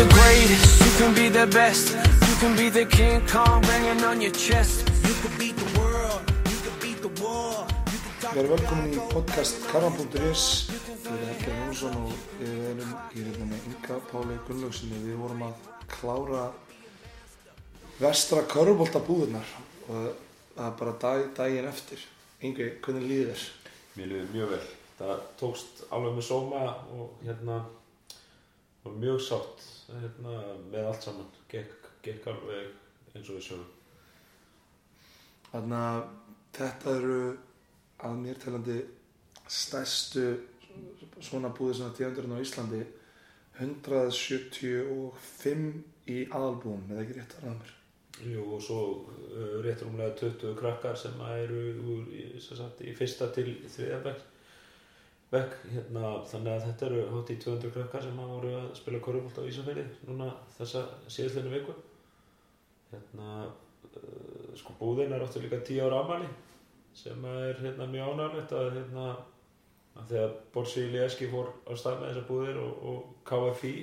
the greatest, you can be the best. You can be the King Kong banging on your chest. You can beat the world, you can beat the war. Við erum velkomin í podcast karan.is Við erum Helge Jónsson og við erum í hérna með Inga Páli Gunnlaugsinni Við vorum að klára vestra körubólta búðunar og það er bara dag, daginn eftir. Ingi, hvernig líður þér? Mér liður mjög vel. Það tókst alveg með sóma og hérna var mjög sátt hérna, með allt saman. Gekk, gekk alveg eins og við sjöfum. Þannig að þetta eru að mér telandi stærstu svona búði svona tíðandurinn á Íslandi 175 í aðalbúum, eða ekki rétt að ræða mér Jú, og svo uh, rétt rúmlega 20 krakkar sem eru úr, í, sagt, í fyrsta til þriða bekk hérna, þannig að þetta eru hátt í 200 krakkar sem hafa voru að spila korfbólt á Ísafjörði núna þessa síðastleinu viku. Hérna, uh, sko búðin er áttu líka 10 ára afmæli sem er hérna, mjög ánægilegt að, hérna, að þegar Borsi Ilieski fór á stað með þessar búðir og, og KFI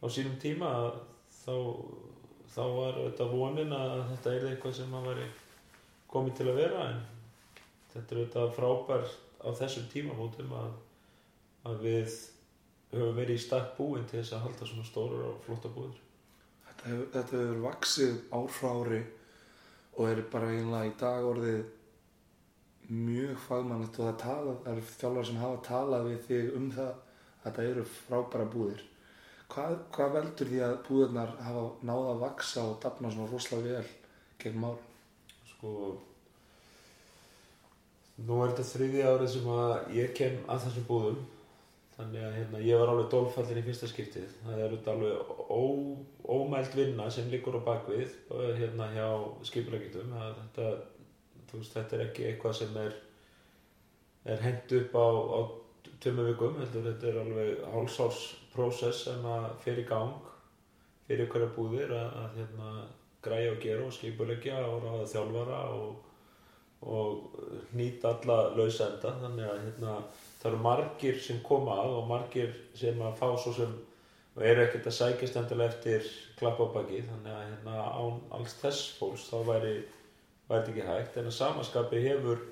á sínum tíma þá þá var þetta vonin að þetta er eitthvað sem veri komið til að vera en þetta er þetta frábært á þessum tímamótum að, að við höfum verið í stakk búin til þess að halda svona stórar og flotta búður. Þetta hefur, þetta hefur vaksið ár frá ári og er bara einlega í dag orðið mjög fagmannlegt og það, tala, það eru þjálfar sem hafa talað við þig um það að þetta eru frábæra búðir. Hvað, hvað veldur því að búðirnar hafa náða að vaksa og dafna svona rosalega vel gegn mál? Sko, nú er þetta þriði árið sem að ég kem að þessum búðum þannig að hérna, ég var alveg dólfallin í fyrsta skiptið. Það er auðvitað alveg ó, ómælt vinna sem liggur á bakvið hérna hjá skipulegitum. Þetta, þetta er ekki eitthvað sem er, er hendt upp á, á tömmu vikum, þetta er alveg hálsárs prósess sem að fyrir gang fyrir hverja búðir að, að hérna, græja og gera og skipulegja og ráða þjálfara og, og nýta alla lausenda þannig að hérna, það eru margir sem koma að og margir sem að fá svo sem eru ekkert að sækja stendilega eftir klappabaki. Þannig að hérna, án alls þess fólks þá væri, þetta ekki hægt. En að samaskapi hefur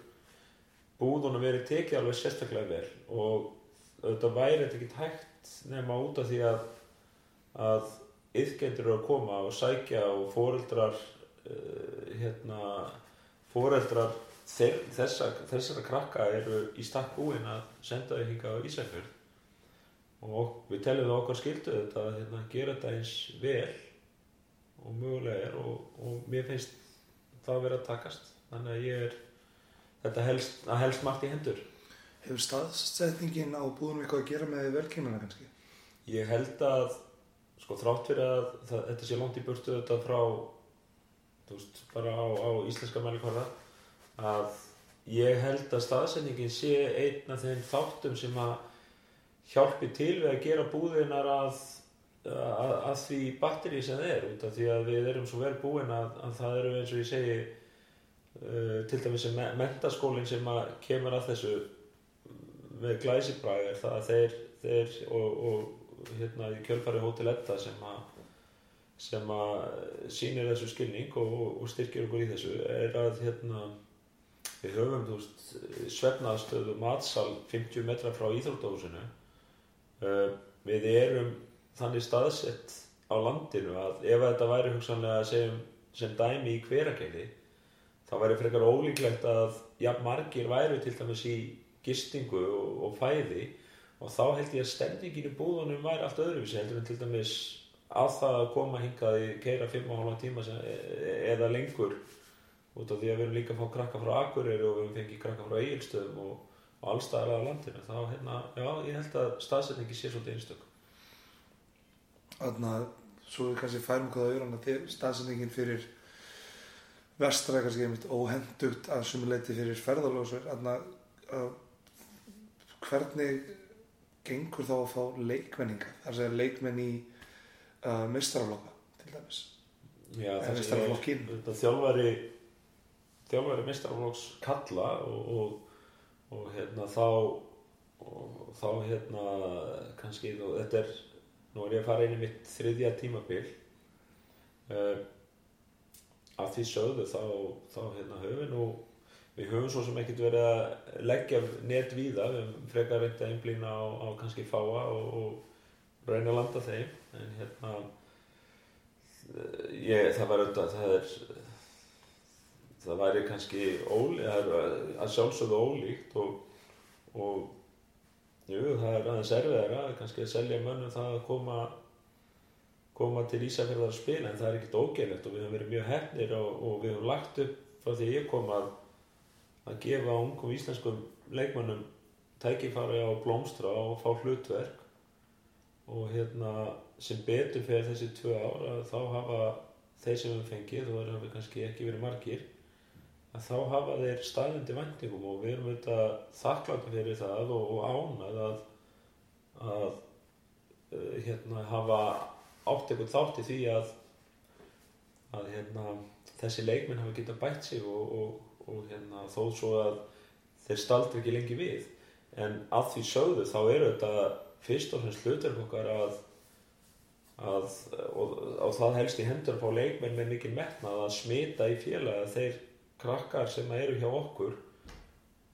búðunum verið tekið alveg sérstaklega vel og þetta væri þetta ekki hægt nema út af því að að yðgendur eru að koma og sækja og foreldrar uh, hérna foreldrar þessar, þessara krakka eru í stakk búinn að senda þau hinga á Ísafjörð. Og við teljum það okkar skildu þetta að hérna, gera þetta eins vel og mögulega er og, og mér finnst það að vera að takast. Þannig að ég er þetta helst, að helst margt í hendur. Hefur staðsetningin á búðunum eitthvað að gera með velkynana kannski? Ég held að, sko þrátt fyrir að það, þetta sé langt í burtu þetta frá, þú veist, bara á, á íslenska mælikvarða, að ég held að staðsetningin sé einn af þeim þáttum sem að hjálpi til við að gera búðinar að, að, að því batteri sem er, út af því að við erum svo vel búin að, að það eru eins og ég segi, uh, til dæmis sem mentaskólinn sem að kemur að þessu með glæsibræð er það að þeir, þeir og, og hérna í kjölfari Hotel Edda sem að sem að sýnir þessu skilning og, og styrkir okkur í þessu er að hérna við höfum veist svefnaðstöðu matsal 50 metra frá Íþróttahúsinu. Uh, við erum þannig staðsett á landinu að ef þetta væri hugsanlega sem, sem dæmi í hverakeili þá væri frekar ólíklegt að ja, margir væri til dæmis í gistingu og, og fæði og þá held ég að stemningin í búðunum væri allt öðruvísi heldur en til dæmis að það að koma hingað í keira 5,5 tíma sem, eða lengur út af því að við erum líka að fá krakka frá Akureyri og við erum fengið krakka frá Egilstöðum og, og allstaðar á landinu þá hérna, já, ég held að staðsetningi sé svolítið einstök. Þannig að svo við kannski færum hvað að auðvitað staðsetningin fyrir vestra er kannski einmitt óhendugt að sumuleiti fyrir ferðalósur þannig að hvernig gengur þá að fá leikmenninga? Þar segja leikmenn í uh, mistraflokka til dæmis. Já, eða mistraflokkin þetta þjálfari þjálfari mistraflokks kalla og, og, og hérna þá og þá hérna kannski og þetta er nú er ég að fara inn í mitt þriðja tímabil. Uh, af því sögðu þá, þá hérna, höfum við nú við höfum svo sem ekkert verið að leggja net víða, við höfum frekar reynt að einblýna á, á kannski fáa og, og reyna að landa þeim en hérna ég, það var auðvitað það er það væri kannski ólí, það er að sjálfsögðu ólíkt og, og jú, það er aðeins erfiðara kannski að selja mönnum það að koma koma til Ísafjörðar að spila en það er ekkert ógeðlegt og við höfum verið mjög hefnir og, og við höfum lagt upp frá því ég kom að að gefa ungum íslenskum leikmönnum tækifari á blómstra og fá hlutverk og hérna sem betur fyrir þessi tvö ár að þá hafa þeir sem við fengið og það hafi kannski ekki verið margir að þá hafa þeir staðindi vendingum og við erum auðvitað þakkláttu fyrir það og, og ánað að, að uh, hérna hafa átt eitthvað þátt í því að, að hérna, þessi leikminn hafa getað bætt sig og, og, og hérna, þó svo að þeir staldri ekki lengi við. En að því sögðu þá eru þetta fyrst og fremst hlutverk okkar að, að og, og það helst í hendur fá leikmenn með mikið metnað að smita í félag að þeir krakkar sem eru hjá okkur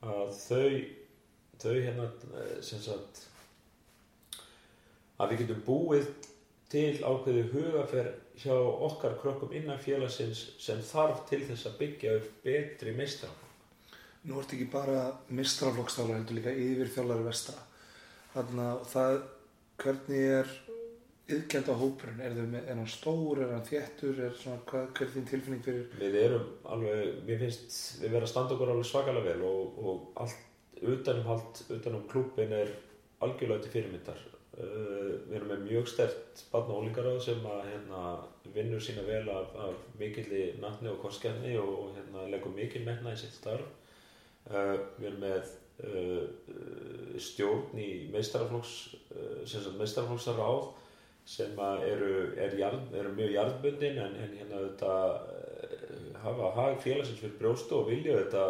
að þau þau hérna sem sagt að við getum búið til ákveði hugaferð hjá okkar krökkum innan félagsins sem þarf til þess að byggja upp betri meistra Nú ertu ekki bara mistraflokkstálar heldur líka yfir þjálfari vesta þannig að það hvernig er yðgjald á hópurinn, er, með, er hann stór, er hann þéttur, er svona, hvað, hver er þín tilfinning fyrir? Við erum alveg, mér finnst við verðum að standa okkur alveg svakalega vel og, og allt utanum allt, utanum klúpin er algjörlega til fyrirmyndar. Uh, við erum með mjög stert barn og ólíkaráð sem að hérna, vinnur sína vel af, af mikilli natni og korskjarni og, hérna, leggur mikil menna í sitt starf. Uh, við erum með stjórn í sagt meistaraflokksarráð sem eru, er jarð, eru mjög jarðbundin en, en hérna þetta hafa hag félagsins fyrir brjóstu og vilja þetta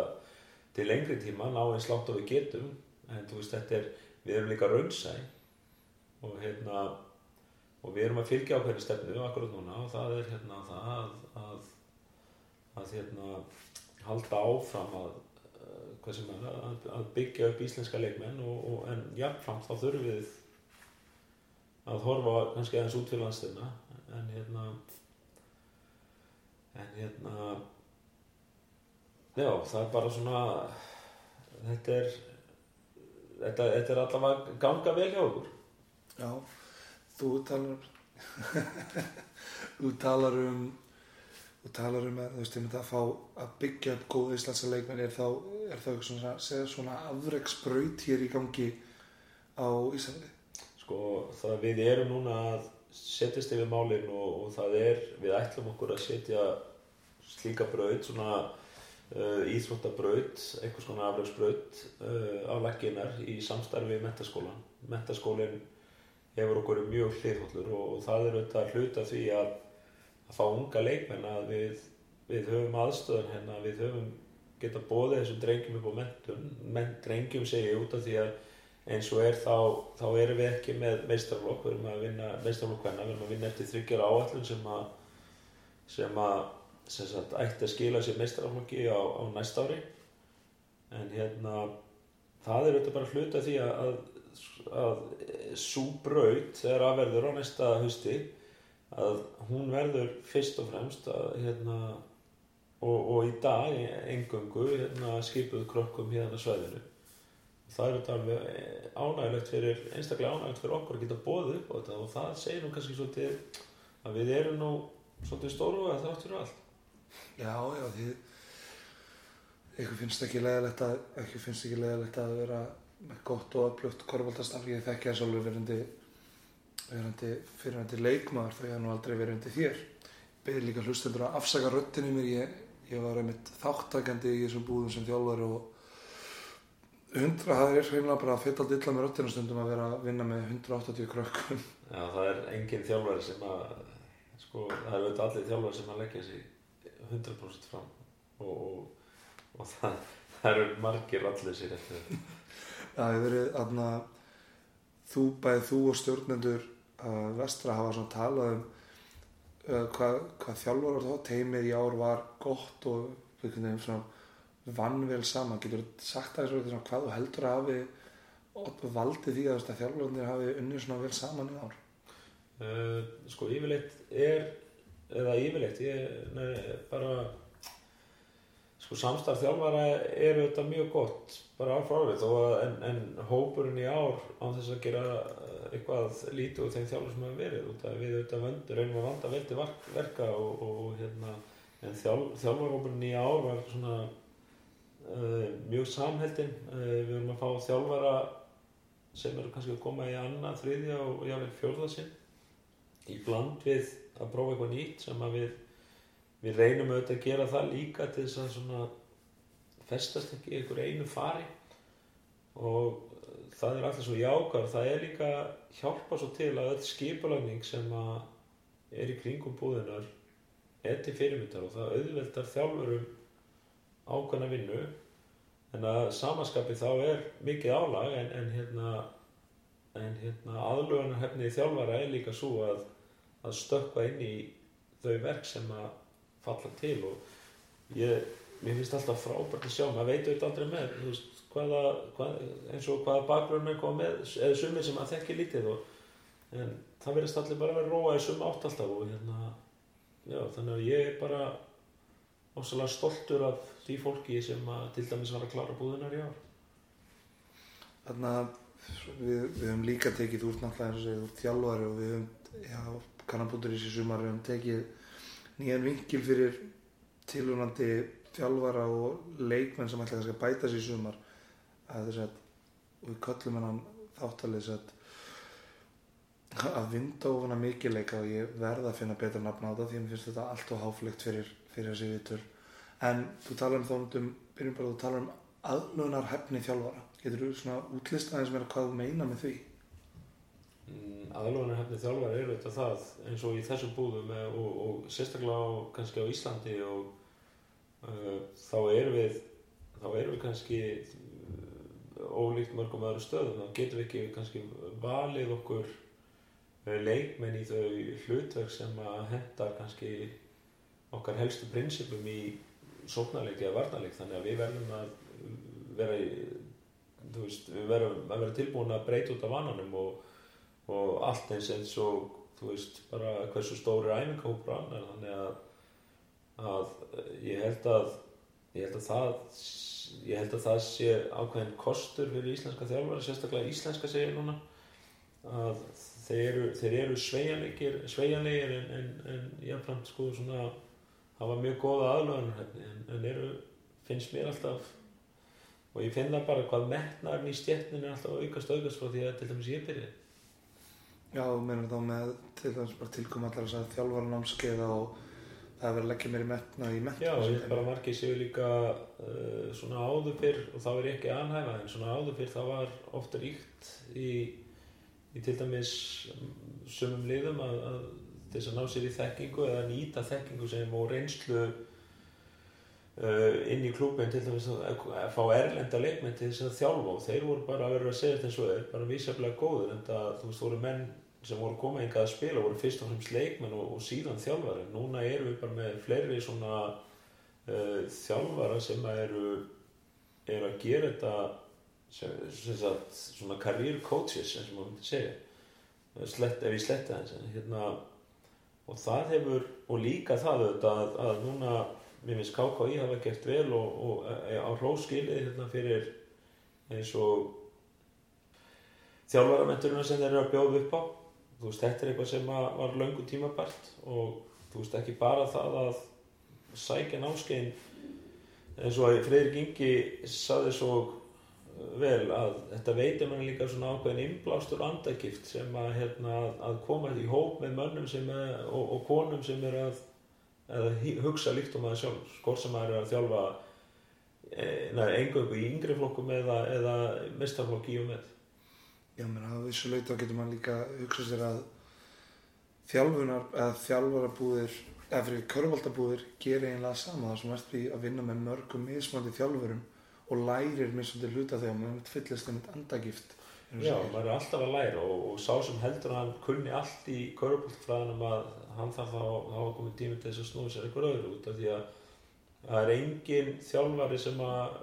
til lengri tíma ná eins látt og við getum. En þú veist þetta er, við erum líka raunsæ og hérna og við erum að fylgja ákveðin stefnu akkurat núna og það er hérna það að, að, að hérna halda áfram að, er, að, að byggja upp íslenska leikmenn og, og en jáfnframt þá þurfum við að horfa kannski aðeins út fyrir landstegna en hérna en hérna já það er bara svona þetta er þetta, þetta er allavega ganga vel hjá okkur. Já, þú talar þú talar um þú talar um að þú veist, ég myndi að fá að byggja upp góð íslenska leikmenn er þá, er þá svona, svona afreiksbraut hér í gangi á Ísafjörði Sko það við erum núna að setjast yfir málinn og, og það er, við ætlum okkur að setja slíka braut, svona uh, íþróttabraut, einhvers konar aflagsbraut uh, á legginar í samstarfi í mentaskólan. Mentaskólinn hefur okkur mjög hliðhóllur og, og það er auðvitað hluta því að, að fá unga leikmenn að við, við höfum aðstöðan hérna, við höfum geta bóðið þessum drengjum upp á mentun, Men, drengjum segja út af því að eins og er þá, þá erum við ekki með meistarflokk, við erum að vinna meistarflokk hvenna, við erum að vinna eftir þryggjara áallun sem að sem að sem sagt, ætti að skila sér meistarflokki á, á næst ári. En hérna það er auðvitað bara hluta því að, að, að svo braut þegar aðverður á næsta hausti að hún verður fyrst og fremst að hérna og, og í dag engöngu hérna, skipuð krokkum hérna svæðinu. Það er þetta ánægilegt fyrir einstaklega ánægilegt fyrir okkur að geta bóðið upp á þetta og það segir nú kannski svolítið að við erum nú svolítið stóru að það átt fyrir allt. Já, já, því eitthvað finnst ekki leðilegt að ekki finnst ekki leðilegt að vera með gott og öflugt korfaldastafl ég þekki það svolítið verandi verandi fyrirandi leikmaður þau hafa nú aldrei verið undir þér. Beður líka hlustendur að afsaka röttinu mér. Ég, ég var einmitt þáttakandi í þessum búðum sem þjálfari og hundra, það er hreinlega bara að feta alltaf illa með röttinu stundum að vera að vinna með 180 krökkum. Já, það er engin þjálfari sem að sko, það er auðvitað allir þjálfari sem að leggja sig 100% fram og, og, og það, það eru margir allir sér eftir. Þetta Það hefur verið aðna þú, bæðið þú og stjórnendur vestra hafa svona talað um uh, hvað, hvað þjálfur teimið í ár var gott og einhvern veginn svona vann vel saman. Getur sagt að þessu svona, hvað þú heldur að hafi valdið því að, þjálfurarnir hafi unnið svona vel saman í ár? Uh, sko yfirleitt er eða yfirleitt ég nei, bara sko samstarf þjálfara er auðvitað mjög gott bara að en, en hópurinn í ár án þess að gera eitthvað lítið úr þeim þjálfur sem hafa verið út að við auðvitað vöndur reynum að vanda veldi verka og, og hérna en þjálf, þjálfarhópurinn í ár var svona uh, mjög samheldin uh, við erum að fá þjálfara sem eru kannski að koma í annað, þriðja og jáfnveil fjórða sinn í bland við að prófa eitthvað nýtt sem að við, við reynum auðvitað að gera það líka til þess að svona festast ekki í einhver einu fari. Og það er alltaf svo jákar það er líka hjálpa svo til að öll skipulagning sem að er í kringum búðinar er til fyrirmyndar og það auðveldar þjálfurum ákvæmna vinnu. En að samaskapi þá er mikið álag en, en hérna hérna aðlugunarhefnið þjálfara er líka svo að að stökka inn í þau verk sem að falla til og ég, mér finnst alltaf frábært að sjá, maður veit auðvitað aldrei með veist, hvaða, hvað, eins og hvaða bakgrunn er komið eða sumir sem að þekki lítið og, en það verðist allir bara að vera róa í sum átt alltaf og hérna, já, þannig að ég er bara ósalega stoltur af því fólki sem að til dæmis var að klára búðunar í ár. Þannig að við, við höfum líka tekið úr náttúrulega úr þjálfari og við höfum, já, kannanbútur í þessi sumar við höfum tekið nýjan vingil fyrir tilvunandi þjálfara og leikmenn sem ætla að bæta sér í sumar að þess að við köllum hennan þáttalið að að vinda ofuna mikið leika og ég verða að finna betra nafn á þetta því að mér finnst þetta allt og háflegt fyrir, fyrir þessi vitur en þú talar um þá um byrjum bara að þú talar um aðlunar hefni þjálfara. Getur þú svona útlist aðeins meira hvað þú meina með því? Aðlunar hefni þjálfara eru þetta það eins og í þessum búðum eh, og, og sérstaklega á, kannski á Íslandi og þá erum við þá erum við kannski ólíkt mörgum öðru stöðum. Þá getum við ekki kannski valið okkur leikmenn í þau hlutverk sem að hendar kannski okkar helstu prinsipum í sóknarleik eða varnarleik. Þannig að við verðum að vera veist, við verðum að vera tilbúin að breyta út af vananum og, og allt eins eins og þú veist bara hversu stóri æfingahópur annar. Þannig að, að held að ég held að það ég held að það sé ákveðin kostur fyrir íslenska þjálfara sérstaklega íslenska segja núna að þeir þeir eru sveigjanleikir sveigjanleikir en, en, en jáfnframt sko svona hafa mjög góða aðlöðanarhefni en, en eru, finnst mér alltaf og ég finn það bara hvað metnarn í stjætnin er alltaf aukast aukast frá því að til dæmis ég byrja Já, þú meina þá með til dæmis bara tilkoma allar þess að þjálfara námskeiða og það er verið að leggja mér í metna í metna Já, ég held bara margir séu líka uh, svona áður fyrr og þá er ég ekki anhæfa en svona áður fyrr það var ofta ríkt í í til dæmis sumum liðum að, að þess að ná sér í þekkingu eða nýta þekkingu sem og reynslu uh, inn í klúbin til dæmis að, að fá erlenda leikmenn til þess að þjálfa og þeir voru bara að vera að segja þetta eins og þeir bara vísaflega góður en það þú veist voru menn sem voru komið engað að spila voru fyrst og fremst leikmenn og, og síðan þjálfari núna erum við bara með fleiri svona uh, þjálfara sem eru, eru að gera þetta sem, sem sagt, svona career coaches sem maður myndi segja. Slett, ef ég sletta þess hérna, og það hefur og líka það auðvitað að, að núna mér finnst KKI hafa gert vel og, og e, á hróskilið hérna, fyrir eins og þjálfaramenturinn sem þeir eru að bjóða upp á þú veist, þetta er eitthvað sem var löngu tímabært og þú veist, ekki bara það að sækja námskein eins og að Freyrir Ingi saði svo vel að þetta veitir manni líka svona ákveðin innblástur andagift sem að, hérna, að koma í hóp með mönnum er, og, og konum sem er að, að hugsa líkt um það sjálf skor sem að er að þjálfa e, engöngu í yngri flokkum eða, eða mestarflokk í og með Já, menn að þessu leita getur maður líka hugsa sér að þjálfunar eða þjálfarabúðir eða fyrir körvaldabúðir gerir einlega sama. Það sem ert við að vinna með mörgum mismandi þjálfurum og lærir svolítið hluta þegar maður fyllist eitt andagift Já, maður er alltaf að læra og, og sá sem heldur að hann kunni allt í körpultfræðinum að hann þarf þá að komið tími til þess að snúa sér einhver öðru út af því að það er engin þjálfari sem að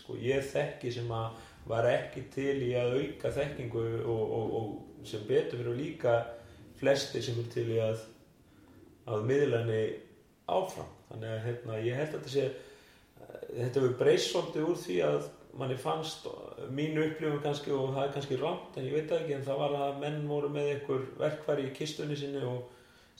sko ég þekki sem að var ekki til í að auka þekkingu og, og, og sem betur fyrir líka flesti sem er til í að að miðlenni áfram. Þannig að hérna, ég held að þetta sé þetta hefur breyst svolítið úr því að manni fannst mínu upplifum kannski og það er kannski rámt en ég veit ekki en það var að menn voru með einhver verkfæri í kistunni sinni og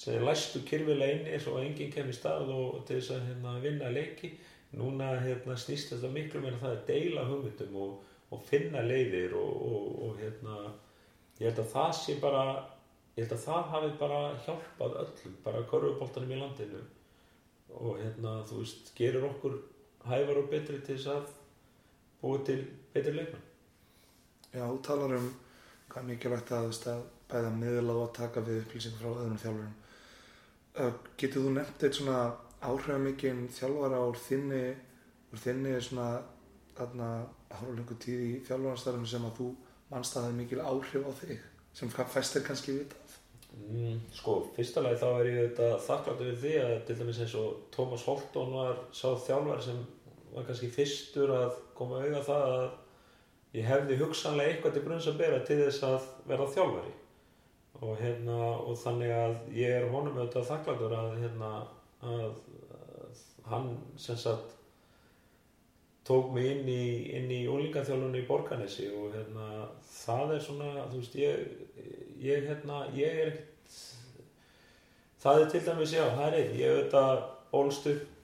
sem læstu kyrfilega inni svo að enginn kemur í stað og til þess að hérna, vinna leiki. Núna hérna, snýst þetta miklu meira það að deila hugmyndum og, og finna leiðir og, og, og hérna, ég held að það sé bara ég held að það hafi bara hjálpað öllum, bara korfuboltanum í landinu og hérna, þú veist, gerir okkur hæfar og betri til þess að búið til betri leikmenn. Já, þú talar um hvað mikilvægt að, að bæða miðla og að taka við upplýsingum frá öðrum þjálfurum. Getur þú nefnt eitt svona áhrifamikinn þjálfara úr þinni, úr þinni svona þarna hálflengu tíð í þjálfarastarfinu sem að þú mannst að það er mikil áhrif á þig sem fæstir kannski vitað? Mm, sko, fyrsta lagi þá er ég þetta þakkláttu við því að til dæmis eins og Tómas Holton var sá þjálfari sem var kannski fyrstur að koma auða það að ég hefði hugsanlega eitthvað til brunns að bera til þess að vera þjálfari og, hérna, og þannig að ég er honum auðvitað þakkláttur að, hérna, að, að hann sem sagt tók mig inn í, inn í úlingaþjálfunni í Borganesi og hérna, það er svona, þú veist, ég, ég, hérna, ég er ekkert, það er til dæmis, já, það er einn, ég auðvitað ólst upp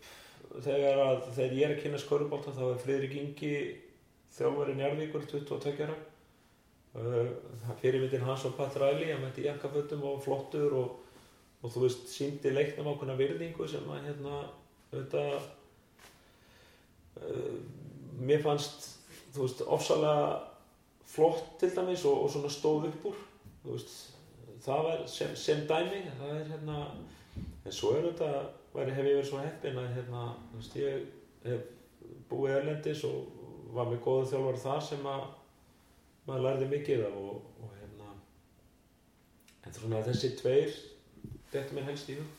þegar að, þegar ég er að kynna skörubólta þá er Friðrik Ingi þjálfarinn Jarvíkur, 22 ára, uh, fyrirmyndin hans og Pat Ræli, hann mætti jakkafötum og flottur og, og þú veist, síndi leiknum ákveðna virðingu sem að, hérna, auðvitað, mér fannst þú veist, ofsalega flott til dæmis og, og svona stóð upp úr þú veist, það var sem, sem dæmi, það er hérna en svo er þetta, hef ég verið svo heppin að hérna, þú veist, ég hef búið erlendis og var með góða þjálfar þar sem að maður lærði mikið af og, og hérna en svona þessi tveir þetta mér helst í hug.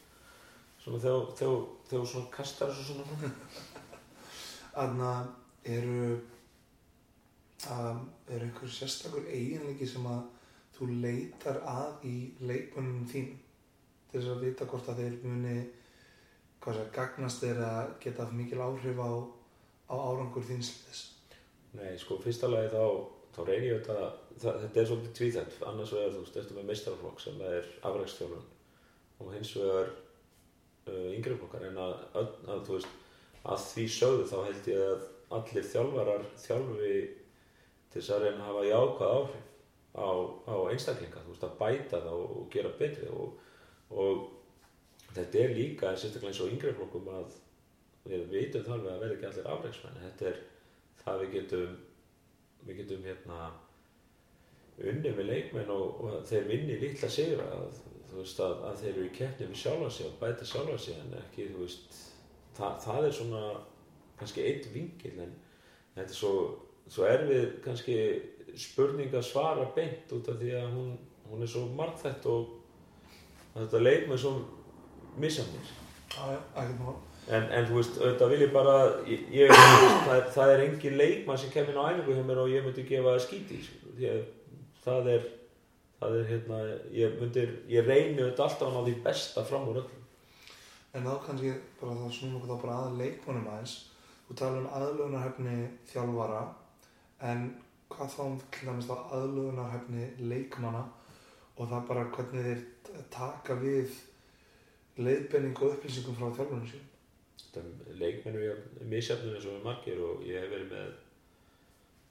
Svona þegar þú kastar þessu svona fram Þannig að eru um, er einhver sérstakur eiginleiki sem að þú leitar að í leikunum þín til þess að vita hvort að þeir muni hvað sér, gagnast þeir að geta mikil áhrif á, á árangur þíns liðs. Nei, sko, fyrsta lagi þá, þá reynir ég þetta, það, þetta er svolítið tvíþætt, annars vegar þú veist, ertu með meistaraflokk sem er afrækstjálfun og hins vegar uh, yngri flokkar. En að, að, að, þú veist, að því sögðu þá held ég að allir þjálfarar þjálfi til þess að reyna að hafa jákvæð áhrif á, á einstaklinga, þú veist, að bæta það og, og gera betri og, og þetta er líka, sérstaklega eins og yngri flokkum að við vitum það alveg að verða ekki allir afræksmenn, þetta er það við getum við getum hérna unni með leikmenn og, og þeir vinni lítla sigra að, að, þeir eru í keppni við sjálfa sig og bæta sjálfa sig en ekki þú veist það, það er svona kannski eitt vingil en þetta er svo, svo erfið kannski spurning að svara beint út af því að hún, hún er svo margþætt og þetta leikmenn svo misjafnir. En, en þú veist, auðvitað vil ég bara, ég, ég, það, það er engin leikmann sem kemur á æfingu hjá mér og ég myndi gefa skíti, að það er, það er hérna, ég myndir, ég reyni auðvitað alltaf ná því besta fram úr öllum. En þá kannski bara þá snúum okkur þá bara að leikmannum aðeins. Þú talar um aðlögunarhefni þjálfara en hvað þá um til dæmis þá aðlögunarhefni leikmanna og það bara hvernig þeir taka við leiðbenning og upplýsingum frá þjálfunum sín. Leikmennu ég misjafnum eins og við margir og ég hef verið með,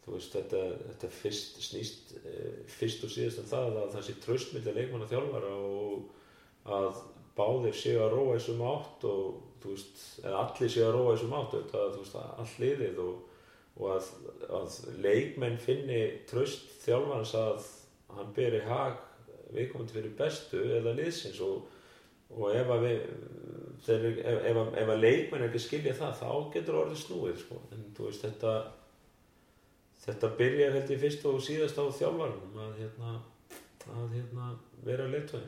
þú veist, þetta, þetta fyrst, snýst eh, fyrst og síðast en það að það sé tröstmildi leikmann og þjálfara og að báðir séu að róa þessum átt og þú veist, eða allir séu að róa þessum átt auðvitað, þú veist, all liðið og, og að, að leikmenn finni tröst þjálfarans að hann beri hag viðkomandi fyrir bestu eða liðsins og, og ef að við þeir, ef, ef, að- ef að leikmenn ekki skilja það þá getur orðið snúið sko. en þú veist þetta þetta byrjar held ég fyrst og síðast á þjálfarnum að hérna, að hérna vera leittói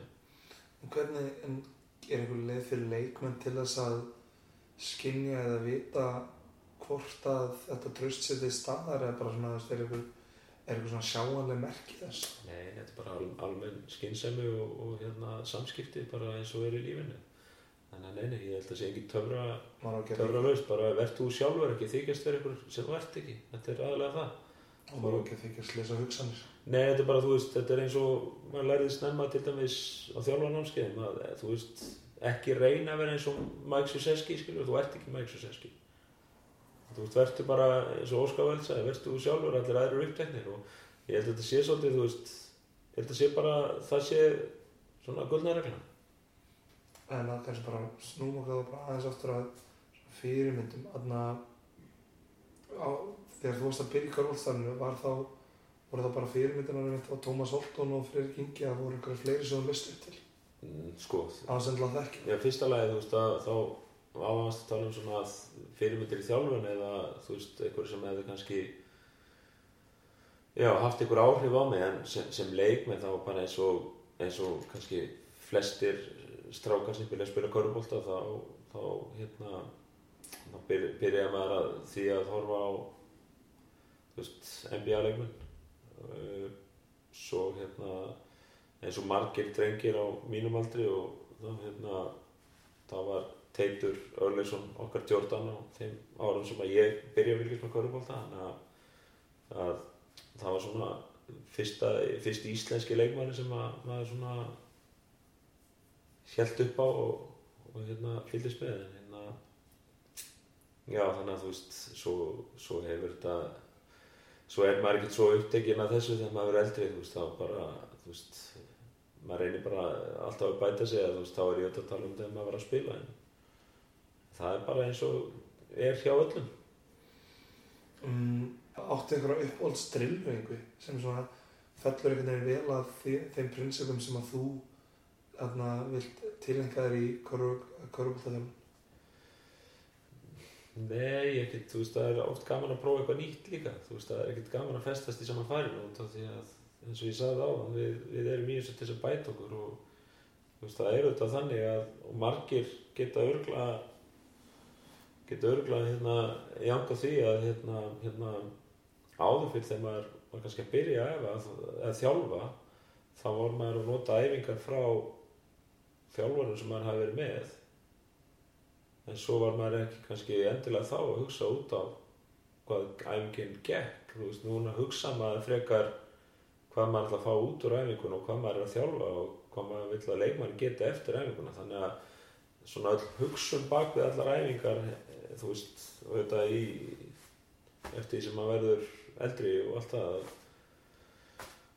En hvernig, en er einhver leið fyrir leikmenn til þess að skinja eða vita hvort að þetta tröst setið staðar eða bara svona, þú veist, er einhver, er einhver svona sjáanleg merki þess? Nei, þetta er bara al, almenn skynsemi og, og hérna, samskipti bara eins og er í lífinu. Þannig að neini, ég held að það sé ekki töfra að töfra laust, bara verð þú sjálfur ekki þykjast verið ykkur sem ert ekki. Þetta er aðlega það og maður á ekki að þykjast lesa hugsanir. Nei, þetta er bara, þú veist, þetta er eins og maður lærið snemma til dæmis á þjálfarnámskeiðum að eh, þú veist, ekki reyna að vera eins og Mike Suseski, skilur, þú ert ekki Mike Suseski þú veist, verður bara eins og Óskar Veld sagði, verður þú sjálfur allir aðrir uppteknir og ég held að þetta sé svolítið, þú veist ég held að sé bara, það sé svona gullnareglan En að kannski bara snúm okkur bara aðeins aftur að fyrirmyndum, aðna þegar þú varst að byrja í karválstarinu, var þá voru það bara fyrirmyndunar mitt á Tómas Oltón og Freyr Ingi að voru einhverja fleiri sem þú listu upp til mm, sko, aðsendla þekki. Já, fyrsta lagi, þú veist, að þá ávægast að tala um svona fyrirmyndir í þjálfun eða, þú veist, einhver sem hefði kannski já, haft einhver áhrif á mig en sem, sem leikmenn þá bara eins og eins og kannski flestir strákar sem vilja spila körubólta þá, þá hérna þá byr, byrjaði maður að því að horfa á NBA-leikmenn uh, svo hérna eins og margir drengir á mínum aldri og þá hérna það var Teitur Örleysson okkar Jordan á þeim árum sem að ég byrja að fylgjast með körubólta þannig að, að það var svona fyrsta, fyrst íslenski leikmanni sem að maður svona held upp á og, og hérna fylgist með. Hérna já þannig að þú veist svo, svo hefur þetta svo er maður ekkert svo upptekinn af þessu þegar maður er eldri þú veist þá bara þú veist maður reynir bara alltaf að bæta sig eða þú veist þá er ég öll að tala um þegar maður var að spila en það er bara eins og er hjá öllum. Um, áttu einhverja uppáhaldsdrillvengu sem svona fellur einhvern veginn vel að þeim prinsipum sem að þú aðna vilt tilengja þér í körubóltaðum Nei, ekkert, þú veist, það er oft gaman að prófa eitthvað nýtt líka, þú veist, það er ekkert gaman að festast í saman færinu út af því að, eins og ég sagði á, við, við erum í þessu til að bæta okkur og, þú veist, það er auðvitað þannig að, og margir geta örgla, geta örgla, hérna, janga því að, hérna, hérna, áður fyrir þegar maður var kannski að byrja að efa, eða þjálfa, þá var maður að nota æfingar frá þjálfarum sem maður hafi verið með en svo var maður ekki kannski endilega þá að hugsa út á hvað æfingin gekk. Þú veist, núna hugsa maður frekar hvað maður ætla að fá út úr æfingun og hvað maður er að þjálfa og hvað maður vill að leikmann geta eftir æfinguna. Þannig að svona hugsun bak við allar æfingar eh, þú veist, og þetta í eftir því sem maður verður eldri og allt það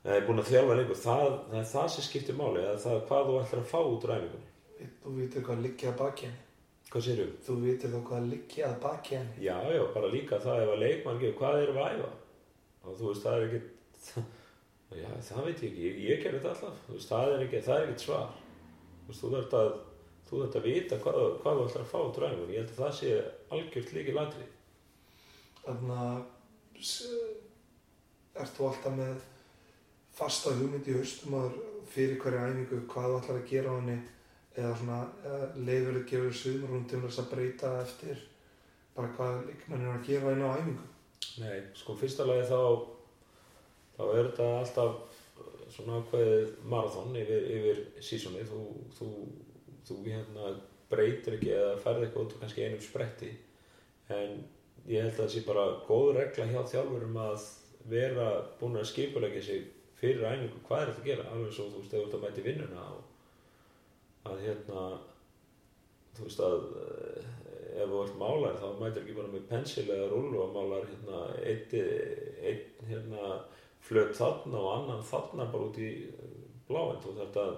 eða er búin að þjálfa lengur það, það er það sem skiptir máli það er hvað þú ætlar að fá út úr æfingunni. Þú vitir hvað liggja að baki henni hvað séru? þú vitir þá hvað liggja að baki henni. Já, já, bara líka það ef að leikmann gefur hvað erum við að æfa? Og þú veist, það er ekkert já, það veit ég ekki, ég, ég gerði þetta alltaf. Þú veist, það er ekkert, það er ekkert svar. Þú veist, þú þarft að þú þarft að vita hvað, hvað þú ætlar að fá úr æfingunni. Ég held að það sé algjört líki ladri þannig að ert þú alltaf með fasta hugmynd í haustum að fyrir hverja æfingu hvað þú ætlar að gera á henni eða svona leifur að gefa suðmurún til þess að breyta eftir bara hvað leikmenn er að gera inn á æfingu. Nei, sko fyrsta lagi þá þá er þetta alltaf svona ákveðið marathon yfir, yfir sísoni þú, þú, þú hérna breytir ekki eða færð ekki út kannski einum spretti. En ég held að það sé bara góð regla hjá þjálfurum að vera búin að skipulegja sig fyrir æfingu, hvað er þetta að gera? Alveg svo þú veist, ef þú ert að mæti vinnuna og að hérna þú veist að eh, ef þú ert málar þá mætir ekki bara með pensil eða rúlu og málar hérna eitt, hérna flöt þarna og annan þarna bara út í bláinn. Þú þarf að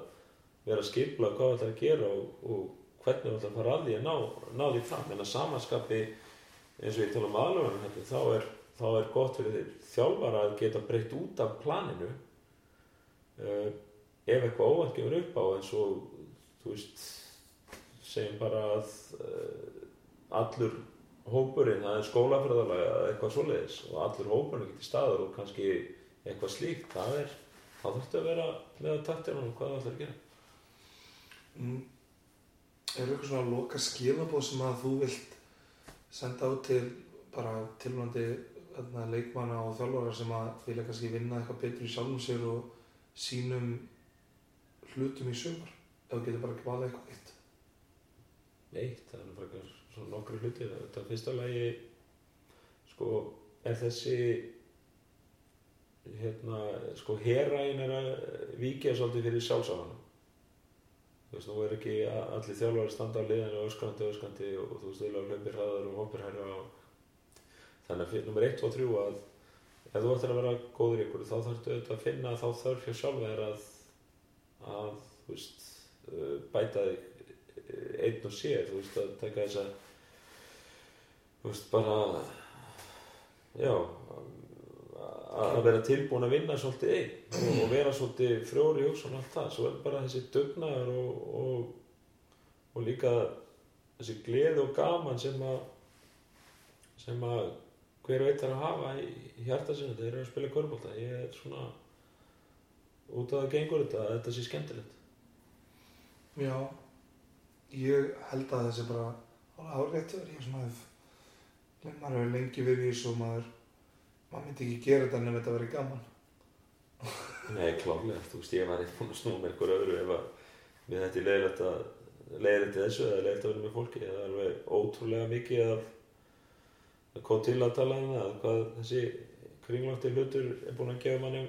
vera skipla hvað þú ætlar að gera og, og hvernig þú ætlar að fara að því að ná, ná því fram. En að samanskapi eins og ég tala um aðlöfunum hérna, þá er, þá er gott fyrir þjálfara að geta breytt út af planinu uh, ef eitthvað óvænt gefur upp á eins og þú veist segjum bara að uh, allur hópurinn, það er skólafræðalega eða eitthvað svoleiðis og allur hópurinn getur staður og kannski eitthvað slíkt, það er, þá þurftu að vera með að taktina um hvað það ætlar að gera. Mm. Er eitthvað svona loka skilabóð sem að þú vilt senda á til bara tilvændi leikmanna og þjálfara sem að vilja kannski vinna eitthvað betur í sjálfum sér og sínum hlutum í sömur þú getur bara ekki valið eitthvað eitt Eitt, það er bara svona nokkru hlutir. Þetta fyrsta lagi, sko, er þessi, hérna, sko, heræin er að vikja svolítið fyrir sjálfsáðanum. Þú veist, nú er ekki allir þjálfari standa á liðinu öskrandi, öskrandi og þú veist, þeirra hlaupir hraðar og hoppir hærra og þannig að fyrir nummer 1 og 3 að ef þú ættir að vera góður ykkur þá þarftu auðvitað að finna þá þörf hjá sjálf þér að, að, þú veist, bæta þig einn og sér, þú veist, að taka þess að þú veist, bara já að að vera tilbúin að vinna svolítið einn og, vera svolítið frjóri og allt það, svo er bara þessi dugnaður og, og, og líka þessi gleði og gaman sem að sem að hver veit er að hafa í, hjarta sinni þegar þeir eru að spila körbólta ég er svona út af það gengur þetta að þetta sé skemmtilegt Já, ég held að þessi bara alveg áréttur, ég er svona hef maður hefur lengi verið í þessu og maður maður myndi ekki gera þetta nefnir þetta verið gaman. Nei, klálega, þú veist, ég var eitthvað búinn að snúa með einhver öðru ef að við þetta er leiðilegt að leiðilegt í þessu eða leiðilegt að vera með fólki. Eða alveg ótrúlega mikið að kom til að tala um það hvað þessi kringlótti hlutur er búinn að gefa manni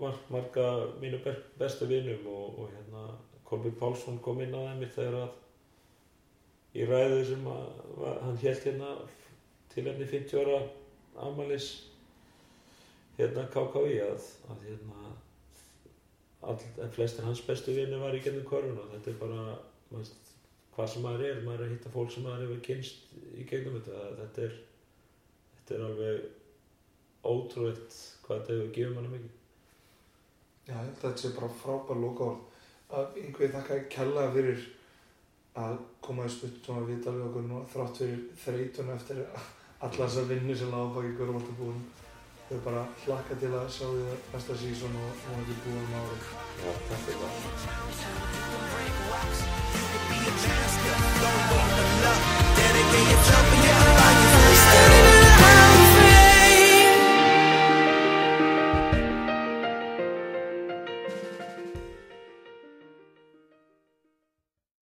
mar marga mínu be bestu vinum og, og hérna Kolbjörn Pálsson kom inn að þeim þegar að í ræðu sem að, hann held hérna til enni 50 ára amalis hérna KKV að, að hérna all, flestir hans bestu vinni var í gennum korfun og þetta er bara maður, hvað sem maður er, maður er að hitta fólk sem maður hefur kynst í gegnum þetta. Þetta er, þetta er alveg ótrúitt hvað þetta hefur gefið manna mikið. Já, þetta sé bara frábær loka orð að einhverju þakka að kella fyrir að koma í sputt svona viðtal við okkur nú þrátt fyrir þreytuna eftir alla þessar vinni sem láða baki hverjum alltaf búin þau bara hlakka til að sjá því það næsta sísón og vonandi búin um árið Já, takk fyrir. Það